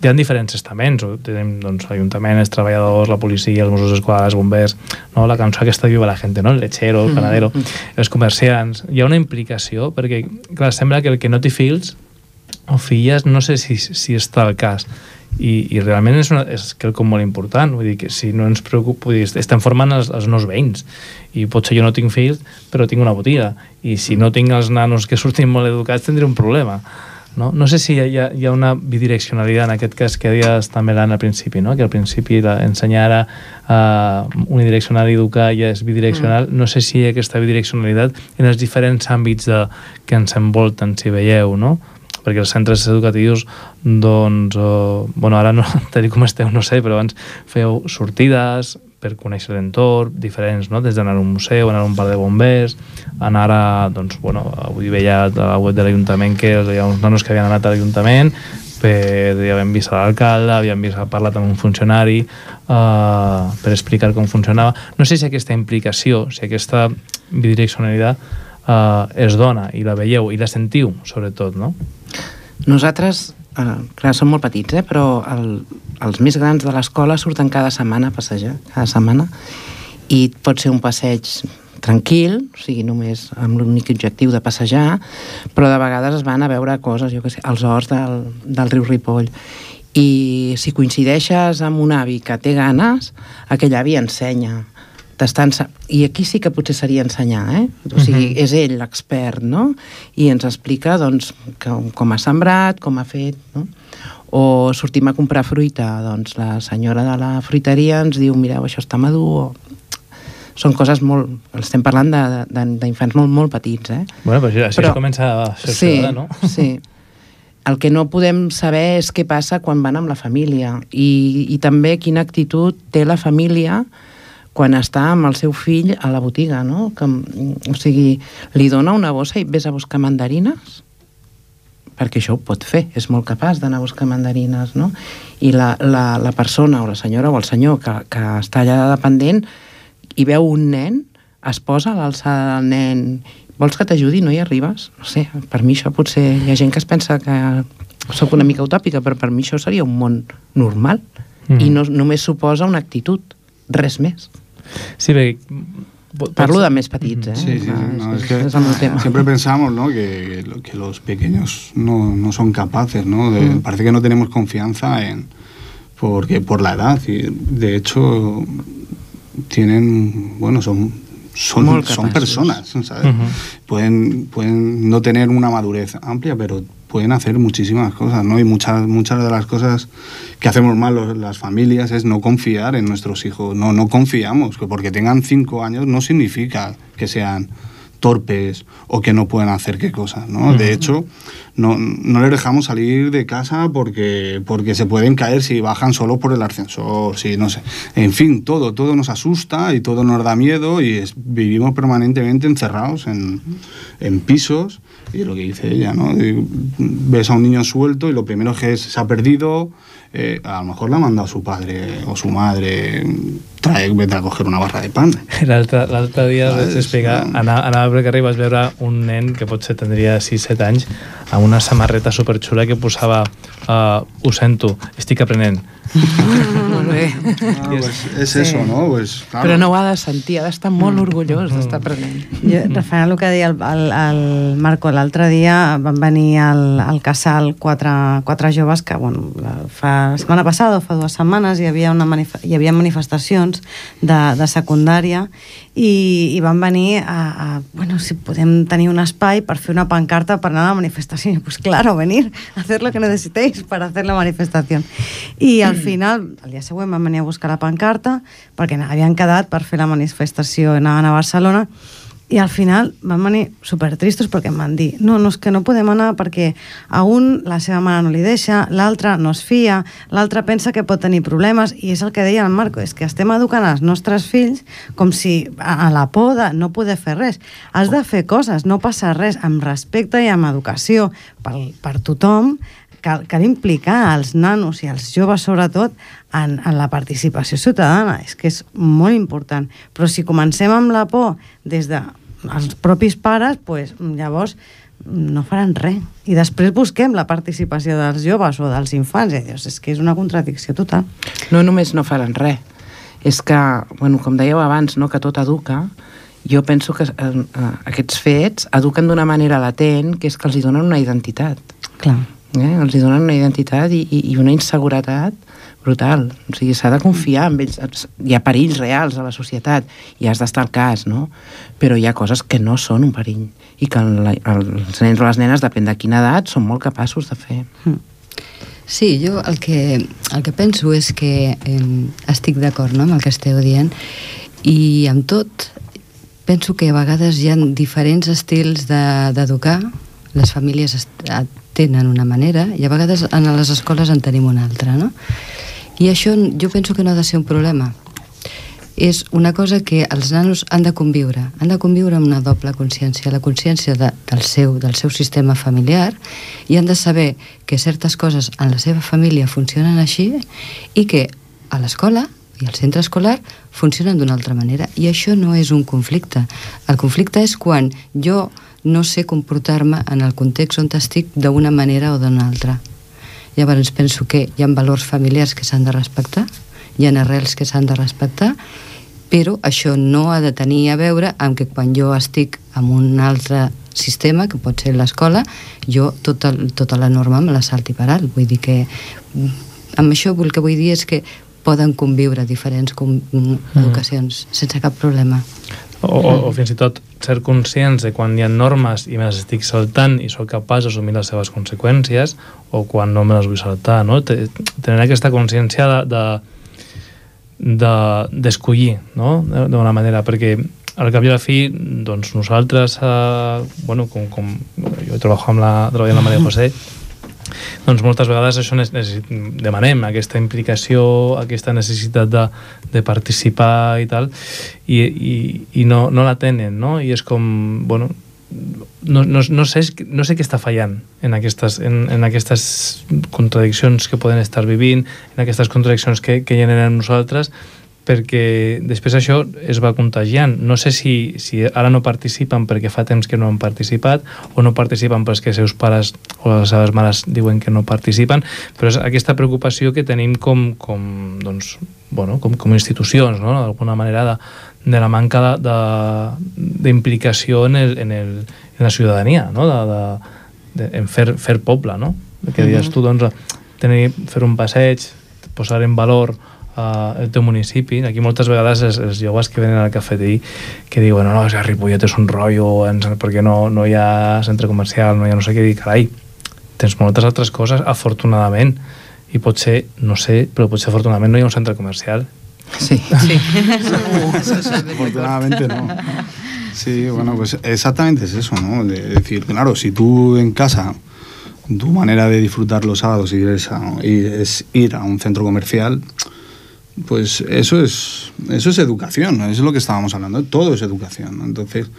Speaker 4: hi ha diferents estaments, tenim doncs, l'Ajuntament, els treballadors, la policia, els Mossos d'Esquadra, els bombers, no? la cançó aquesta viva la gent, no? el lechero, el panadero, mm -hmm. els comerciants. Hi ha una implicació, perquè, clar, sembla que el que no té fills o filles, no sé si, si està el cas, i, i realment és, una, és quelcom molt important vull dir que si no ens preocupa dir, estem formant els, els nous veïns i potser jo no tinc fills però tinc una botiga i si no tinc els nanos que surtin molt educats tindré un problema no? No sé si hi ha, hi ha una bidireccionalitat en aquest cas que deies també l'Anna al principi, no? que al principi ensenyar a uh, unidireccional i educar ja és bidireccional. Mm. No sé si hi ha aquesta bidireccionalitat en els diferents àmbits de, que ens envolten, si veieu, no? perquè els centres educatius doncs, uh, bueno, ara no, [laughs] tal com esteu no sé, però abans feu sortides, per conèixer l'entorn, diferents, no? des d'anar a un museu, anar a un parc de bombers, anar a, doncs, bueno, avui veia a la web de l'Ajuntament que hi ha uns nanos que havien anat a l'Ajuntament per, havien vist l'alcalde, havien vist, parlat amb un funcionari uh, per explicar com funcionava. No sé si aquesta implicació, si aquesta bidireccionalitat uh, es dona i la veieu i la sentiu, sobretot, no?
Speaker 7: Nosaltres eh, clar, són molt petits, eh? però el, els més grans de l'escola surten cada setmana a passejar, cada setmana, i pot ser un passeig tranquil, o sigui, només amb l'únic objectiu de passejar, però de vegades es van a veure coses, jo que sé, als horts del, del riu Ripoll. I si coincideixes amb un avi que té ganes, aquell avi ensenya i aquí sí que potser seria ensenyar, eh? O sigui, uh -huh. és ell l'expert, no? I ens explica, doncs, que, com ha sembrat, com ha fet, no? O sortim a comprar fruita, doncs la senyora de la fruiteria ens diu, mireu, això està madur, o... Són coses molt... Estem parlant d'infants molt, molt petits, eh?
Speaker 4: Bueno, però així però, comença a ser
Speaker 7: sí,
Speaker 4: no?
Speaker 7: Sí, el que no podem saber és què passa quan van amb la família i, i també quina actitud té la família quan està amb el seu fill a la botiga, no? Que, o sigui, li dona una bossa i ves a buscar mandarines? perquè això ho pot fer, és molt capaç d'anar a buscar mandarines, no? I la, la, la persona o la senyora o el senyor que, que està allà dependent i veu un nen, es posa a l'alçada del nen vols que t'ajudi, no hi arribes? No sé, per mi això potser... Hi ha gent que es pensa que sóc una mica utòpica, però per mi això seria un món normal mm. i no, només suposa una actitud, res més.
Speaker 4: Sí, bé,
Speaker 7: Parlo de més petits, ¿eh?
Speaker 8: Sí, sí, no, es, que siempre pensamos, ¿no? Que, que los pequeños no, no son capaces, ¿no? De, mm. Parece que no tenemos confianza en porque por la edad y de hecho tienen, bueno, son son, son personas, ¿sabes? Uh -huh. pueden, pueden no tener una madurez amplia, pero pueden hacer muchísimas cosas, ¿no? Y muchas, muchas de las cosas que hacemos mal los, las familias es no confiar en nuestros hijos. No, no confiamos, que porque tengan cinco años no significa que sean torpes o que no pueden hacer qué cosas, ¿no? De hecho, no, no les dejamos salir de casa porque, porque se pueden caer si bajan solo por el ascensor, si no sé. En fin, todo, todo nos asusta y todo nos da miedo y vivimos permanentemente encerrados en, en pisos y lo que dice ella, ¿no? ves a un niño suelto y lo primero que es, se ha perdido, eh, a lo mejor la manda a su padre o su madre, trae, vete a coger una barra de pan.
Speaker 4: L'altre dia vaig explicar, anava, anava per carrer i vaig veure un nen que potser tindria 6-7 anys amb una samarreta superxula que posava uh, ho sento, estic aprenent
Speaker 7: molt bé.
Speaker 8: Ah, pues és sí. eso, no? Pues,
Speaker 7: claro. Però no ho ha de sentir, ha d'estar molt mm. orgullós d'estar aprenent.
Speaker 11: Jo, referent al que deia el, el, el Marco, l'altre dia van venir al, al casal quatre, quatre joves que, bueno, fa la setmana passada o fa dues setmanes hi havia, una hi havia manifestacions de, de secundària i, i van venir a, a, bueno, si podem tenir un espai per fer una pancarta per anar a la manifestació. Pues claro, venir a hacer lo que necesitéis para hacer la manifestación. I al [clears throat] final, el dia següent van venir a buscar la pancarta perquè havien quedat per fer la manifestació, anaven a Barcelona i al final van venir supertristos perquè em van dir no, no, és que no podem anar perquè a un la seva mare no li deixa, l'altre no es fia, l'altre pensa que pot tenir problemes i és el que deia el Marco, és que estem educant els nostres fills com si a la por de no poder fer res. Has de fer coses, no passa res, amb respecte i amb educació per, per tothom, cal, cal implicar els nanos i els joves sobretot en, en la participació ciutadana, és que és molt important. Però si comencem amb la por des de els propis pares, pues, llavors no faran res. I després busquem la participació dels joves o dels infants. I dius, és que és una contradicció total.
Speaker 7: No només no faran res, és que, bueno, com dèieu abans, no, que tot educa, jo penso que eh, eh, aquests fets eduquen d'una manera latent, que és que els hi donen una identitat.
Speaker 11: Clar.
Speaker 7: Eh? Els hi donen una identitat i, i, i una inseguretat brutal. O sigui, s'ha de confiar en ells. Hi ha perills reals a la societat i has d'estar al cas, no? Però hi ha coses que no són un perill i que el, els nens o les nenes, depèn de quina edat, són molt capaços de fer.
Speaker 10: Sí, jo el que, el que penso és que eh, estic d'acord no, amb el que esteu dient i amb tot penso que a vegades hi ha diferents estils d'educar de, les famílies tenen una manera i a vegades en les escoles en tenim una altra no? i això jo penso que no ha de ser un problema és una cosa que els nanos han de conviure, han de conviure amb una doble consciència, la consciència de, del, seu, del seu sistema familiar i han de saber que certes coses en la seva família funcionen així i que a l'escola i al centre escolar funcionen d'una altra manera i això no és un conflicte. El conflicte és quan jo no sé comportar-me en el context on estic d'una manera o d'una altra. Llavors penso que hi ha valors familiars que s'han de respectar, hi ha arrels que s'han de respectar però això no ha de tenir a veure amb que quan jo estic en un altre sistema, que pot ser l'escola, jo tota, tota la norma me la salti per alt. Vull dir que amb això el que vull dir és que poden conviure diferents com, mm. educacions mm. sense cap problema.
Speaker 4: O, o, o fins i tot ser conscients de quan hi ha normes i me les estic saltant i sóc capaç d'assumir les seves conseqüències o quan no me les vull saltar, no? Tenir aquesta consciència de, de d'escollir, de, no?, d'una manera, perquè al cap i a la fi, doncs nosaltres, eh, bueno, com, com jo treballo amb la, treballo amb la Maria José, doncs moltes vegades això demanem aquesta implicació, aquesta necessitat de, de participar i tal, i, i, i no, no la tenen, no? I és com, bueno, no, no, no, sé, no sé què està fallant en aquestes, en, en aquestes contradiccions que poden estar vivint, en aquestes contradiccions que, que generen nosaltres, perquè després això es va contagiant. No sé si, si ara no participen perquè fa temps que no han participat o no participen perquè seus pares o les seves mares diuen que no participen, però és aquesta preocupació que tenim com, com, doncs, bueno, com, com institucions, no? d'alguna manera de, de la manca d'implicació en, el, en, el, en la ciutadania, no? de, de, de, en fer, fer poble, no? Que dius tu, doncs, tenir, fer un passeig, posar en valor uh, el teu municipi. Aquí moltes vegades els, els joves que venen al cafetí que diuen no, no, és Ripollet és un rotllo perquè no, no hi ha centre comercial, no hi ha no sé què dir, carai, tens moltes altres coses, afortunadament, i potser, no sé, però potser afortunadament no hi ha un centre comercial
Speaker 7: Sí, sí.
Speaker 8: Afortunadamente no. Sí, bueno, pues exactamente es eso, ¿no? De decir, claro, si tú en casa, tu manera de disfrutar los sábados y es, a, y es ir a un centro comercial, pues eso es, eso es educación, eso es lo que estábamos hablando, todo es educación. Entonces,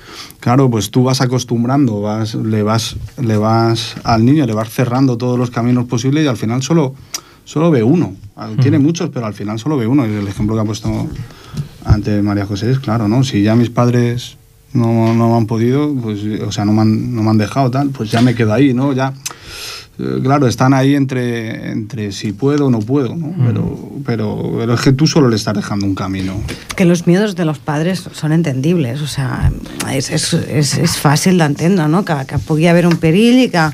Speaker 8: claro, pues tú vas acostumbrando, vas, le, vas, le vas al niño, le vas cerrando todos los caminos posibles y al final solo solo ve uno. Tiene muchos, pero al final solo ve uno. Y el ejemplo que ha puesto antes María José es claro, ¿no? Si ya mis padres no, no han podido, pues, o sea, no me han, no me han dejado tal, pues ya me quedo ahí, ¿no? Ya claro, están ahí entre, entre si puedo o no puedo, ¿no? Mm. Pero, pero, pero, es que tú solo le estás dejando un camino.
Speaker 11: Que los miedos de los padres son entendibles, o sea, és, és, és, és fàcil d'entendre, no? Que, que pugui haver un perill i que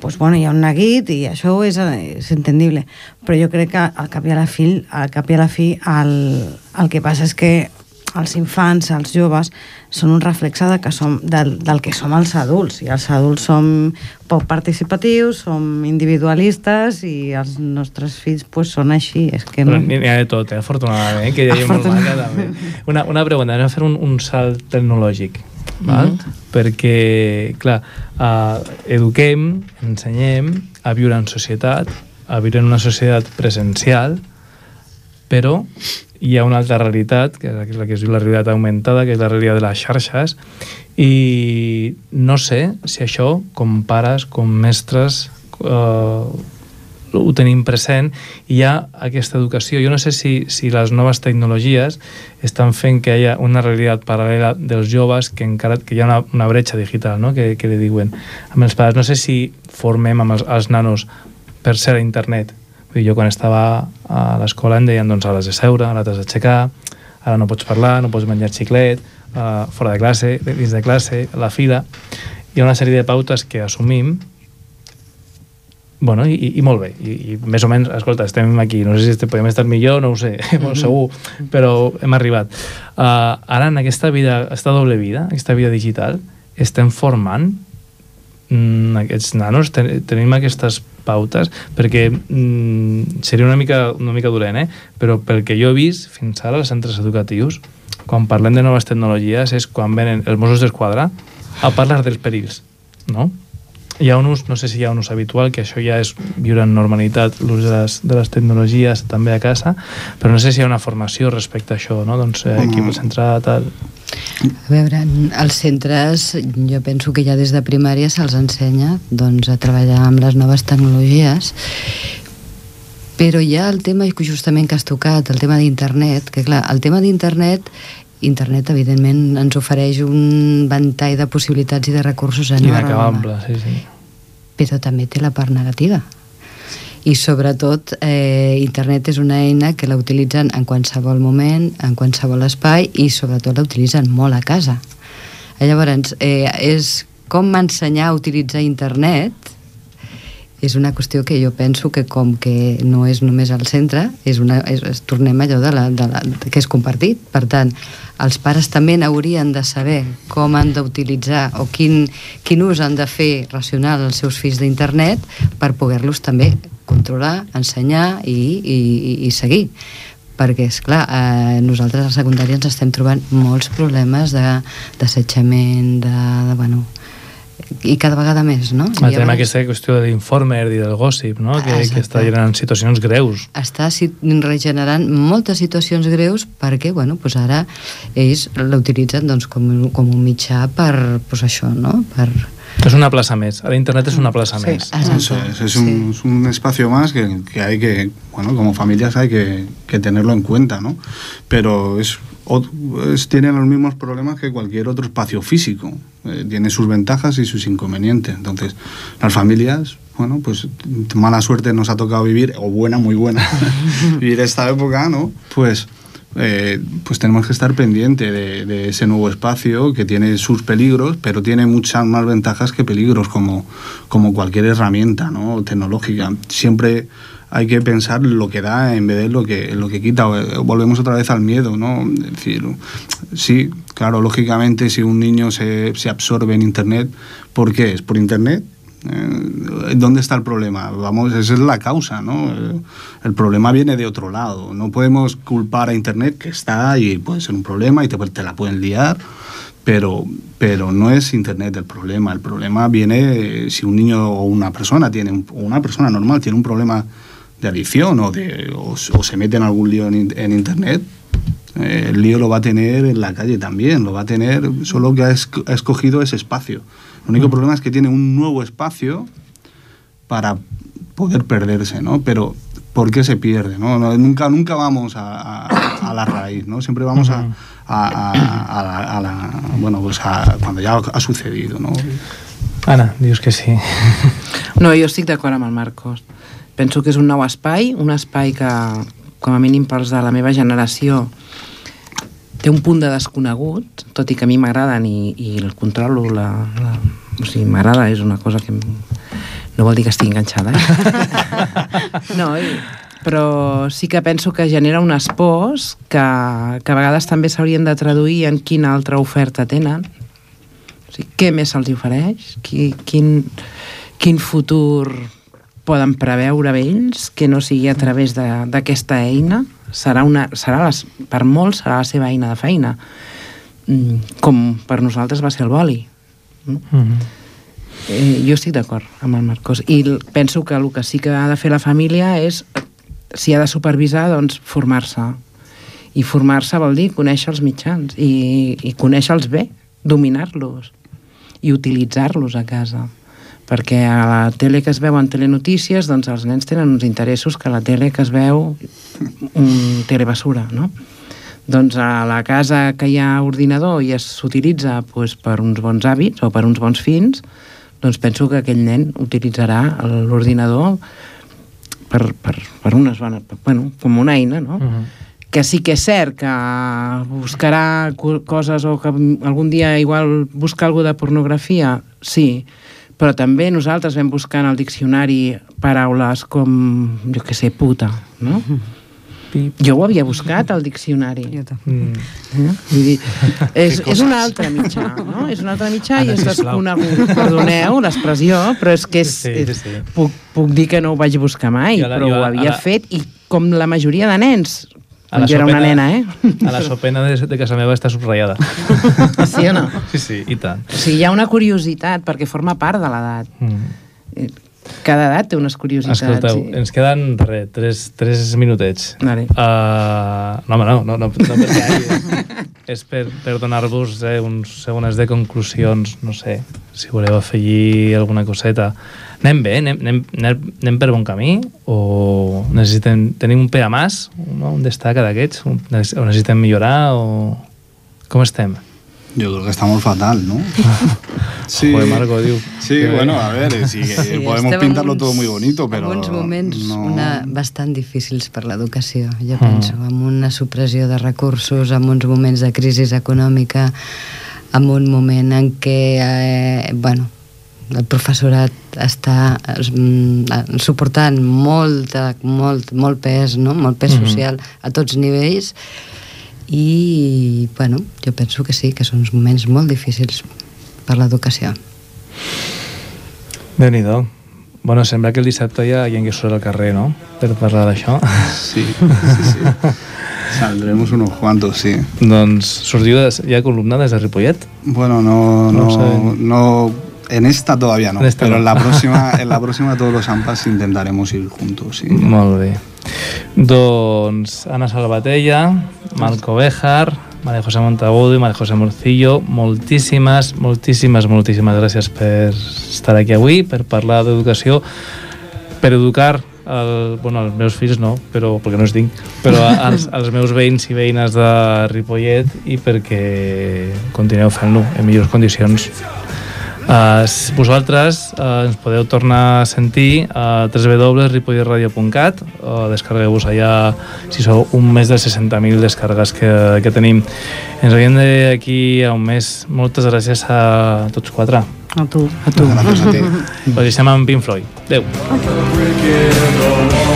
Speaker 11: pues, bueno, hi ha un neguit i això és, és entendible. Però jo crec que al cap i a la fi, al cap i a la fi el, el que passa és que els infants, els joves, són un reflexe de que som, del, del que som els adults. I els adults som poc participatius, som individualistes i els nostres fills pues, són així. És que no...
Speaker 4: N'hi ha de tot, eh? afortunadament, eh? que hi ha molt maca també. Una, una pregunta, anem a fer un, un salt tecnològic. Val? Mm -hmm. perquè, clar, uh, eduquem, ensenyem a viure en societat, a viure en una societat presencial, però hi ha una altra realitat, que és la que es diu la realitat augmentada, que és la realitat de les xarxes, i no sé si això, com pares, com mestres, eh, ho tenim present hi ha aquesta educació. Jo no sé si, si les noves tecnologies estan fent que hi ha una realitat paral·lela dels joves que encara que hi ha una, una bretxa digital, no? que, que li diuen amb els pares. No sé si formem amb els, els nanos per ser a internet. Vull dir, jo quan estava a l'escola em deien doncs ara has de seure, ara t'has d'aixecar, ara no pots parlar, no pots menjar xiclet, uh, fora de classe, dins de classe, a la fila. Hi ha una sèrie de pautes que assumim Bueno, i, i molt bé, I, i més o menys, escolta, estem aquí, no sé si podem estar millor, no ho sé, [laughs] molt segur, però hem arribat. Uh, ara, en aquesta vida, aquesta doble vida, aquesta vida digital, estem formant mm, aquests nanos, ten, tenim aquestes pautes, perquè mm, seria una mica, una mica dolent, eh? però pel que jo he vist fins ara als centres educatius, quan parlem de noves tecnologies és quan venen els Mossos d'Esquadra a parlar dels perills, no? Hi ha un ús, no sé si hi ha un ús habitual, que això ja és viure en normalitat l'ús de, les, de les tecnologies també a casa, però no sé si hi ha una formació respecte a això, no? Doncs eh, equip centrat, tal...
Speaker 10: A veure, als centres jo penso que ja des de primària se'ls ensenya doncs, a treballar amb les noves tecnologies però hi ha el tema justament que has tocat, el tema d'internet, que clar, el tema d'internet internet evidentment ens ofereix un ventall de possibilitats i de recursos enorme.
Speaker 4: Inacabable, sí, sí.
Speaker 10: Però també té la part negativa. I sobretot eh, internet és una eina que la utilitzen en qualsevol moment, en qualsevol espai i sobretot la utilitzen molt a casa. Llavors, eh, és com ensenyar a utilitzar internet és una qüestió que jo penso que com que no és només al centre, és una, és, és, tornem allò de la, de la, que és compartit. Per tant, els pares també n'haurien de saber com han d'utilitzar o quin, quin ús han de fer racional als seus fills d'internet per poder-los també controlar, ensenyar i, i, i, i seguir perquè, és clar, eh, nosaltres a secundària ens estem trobant molts problemes d'assetjament, de, de, de, bueno, i cada vegada més, no?
Speaker 4: Ah, tenim aquesta qüestió de l'informer i del gossip, no? Que, que està generant situacions greus.
Speaker 10: Està regenerant moltes situacions greus perquè, bueno, pues ara ells l'utilitzen doncs, com, com un mitjà per, pues això, no? Per,
Speaker 4: es una plaza més. Ahora Internet es una plaza sí, més.
Speaker 8: Eso es, es, un, sí. es un espacio más que, que hay que, bueno, como familias hay que, que tenerlo en cuenta, ¿no? Pero es es, tienen los mismos problemas que cualquier otro espacio físico. Eh, tiene sus ventajas y sus inconvenientes. Entonces, las familias, bueno, pues mala suerte nos ha tocado vivir, o buena, muy buena, [laughs] vivir esta época, ¿no? Pues, eh, pues tenemos que estar pendiente de, de, ese nuevo espacio que tiene sus peligros, pero tiene muchas más ventajas que peligros, como, como cualquier herramienta ¿no? tecnológica. Siempre hay que pensar lo que da en vez de lo que, lo que quita. Volvemos otra vez al miedo, ¿no? Sí, claro, lógicamente si un niño se, se absorbe en Internet, ¿por qué? ¿Es por Internet? Eh, ¿Dónde está el problema? Vamos, esa es la causa, ¿no? El problema viene de otro lado. No podemos culpar a Internet, que está y puede ser un problema y te, te la pueden liar, pero, pero no es Internet el problema. El problema viene si un niño o una persona tiene, o una persona normal tiene un problema de adicción o, de, o, o se mete en algún lío en, en Internet, eh, el lío lo va a tener en la calle también, lo va a tener, solo que ha, es, ha escogido ese espacio. El único mm. problema es que tiene un nuevo espacio para poder perderse, ¿no? Pero ¿por qué se pierde? ¿no? no nunca, nunca vamos a, a, a, la raíz, ¿no? Siempre vamos a, a, a la, bueno, pues a, cuando ya ha sucedido, ¿no?
Speaker 4: Anna, dius que sí.
Speaker 7: No, jo estic d'acord amb el Marcos. Penso que és un nou espai, un espai que, com a mínim pels de la meva generació, té un punt de desconegut, tot i que a mi m'agraden i, i el controlo, la, la, o sigui, m'agrada, és una cosa que no vol dir que estigui enganxada, eh? [laughs] no, i, però sí que penso que genera unes pors que, que a vegades també s'haurien de traduir en quina altra oferta tenen, o sigui, què més se'ls ofereix, Qui, quin, quin futur poden preveure ells que no sigui a través d'aquesta eina? Serà una, serà les, per molts serà la seva eina de feina. Mm, com per nosaltres va ser el boli. Mm? -hmm. eh, jo estic d'acord amb el Marcos. I penso que el que sí que ha de fer la família és si ha de supervisar doncs formar-se. I formar-se vol dir conèixer els mitjans i, i conèixer-los bé dominar-los i utilitzar-los a casa perquè a la tele que es veu en telenotícies doncs els nens tenen uns interessos que a la tele que es veu un telebasura, no? Doncs a la casa que hi ha ordinador i s'utilitza doncs, per uns bons hàbits o per uns bons fins, doncs penso que aquell nen utilitzarà l'ordinador per, per, per unes bones... Bueno, com una eina, no? Uh -huh. Que sí que és cert que buscarà coses o que algun dia igual busca alguna de pornografia, sí, però també nosaltres vam buscar en el diccionari paraules com, jo que sé, puta, no? Jo ho havia buscat al diccionari. Jo mm. eh? Vull dir, és, és un altre mitjà, no? És un altre mitjà Anna, i és desconegut. Perdoneu l'expressió, però és que és, sí, sí, sí. Puc, puc dir que no ho vaig buscar mai, la, però ho havia la... fet i com la majoria de nens, quan jo era una nena, eh?
Speaker 4: A la sopena de, de casa meva està subratllada. [laughs]
Speaker 7: Sí o no?
Speaker 4: Sí, sí, i tant.
Speaker 7: O sigui, hi ha una curiositat, perquè forma part de l'edat. Mm. Eh, cada edat té unes curiositats.
Speaker 4: Escolteu, sí. ens queden, res, tres, tres minutets.
Speaker 7: Vale.
Speaker 4: Uh, no, home, no, no, no, no perquè [laughs] hi, és per, per donar-vos eh, uns segons de conclusions, no sé, si voleu afegir alguna coseta. Anem bé? Anem, anem, anem, anem per bon camí? O necessitem, tenim un pe a mas? No? Un destaca d'aquests? O necessitem millorar? O com estem?
Speaker 8: Yo creo que estamos fatal, ¿no? [laughs]
Speaker 4: sí, Joder, Marco, diu.
Speaker 8: Sí, que bueno, a ver, sí, sí, podemos pintarlo uns, todo muy bonito, però...
Speaker 10: En uns moments no... una, bastant difícils per l'educació, jo mm. penso, amb una supressió de recursos, amb uns moments de crisi econòmica, amb un moment en què, eh, bueno, el professorat està mm, suportant molt, molt, molt pes, no? molt pes social mm -hmm. a tots nivells, i bueno, jo penso que sí, que són uns moments molt difícils per l'educació.
Speaker 4: déu nhi Bueno, sembla que el dissabte ja hi ha surt al carrer, no?, per parlar d'això.
Speaker 8: Sí, sí, sí. [laughs] Saldremos unos cuantos, sí.
Speaker 4: Doncs sortiu de, ja columna des de Ripollet?
Speaker 8: Bueno, no, no, no, no en esta todavía no, en esta pero no. en la [laughs] próxima, en la próxima todos los AMPAs intentaremos ir juntos. Sí.
Speaker 4: Molt bé. Doncs Ana Salvatella, Marco Bejar, María José Montagudo i María José Morcillo, moltíssimes, moltíssimes, moltíssimes gràcies per estar aquí avui, per parlar d'educació, per educar el, bueno, els meus fills no, però perquè no es tinc, però als, als [laughs] meus veïns i veïnes de Ripollet i perquè continueu fent-lo en millors condicions Uh, vosaltres uh, ens podeu tornar a sentir a www.ripollerradio.cat o descarregueu-vos allà si sou un més de 60.000 descargues que, que tenim. Ens veiem d'aquí a un mes. Moltes gràcies a tots quatre.
Speaker 11: A tu.
Speaker 7: A tu.
Speaker 8: Gràcies a ti.
Speaker 4: Us deixem amb Pink Floyd. Adéu. Okay.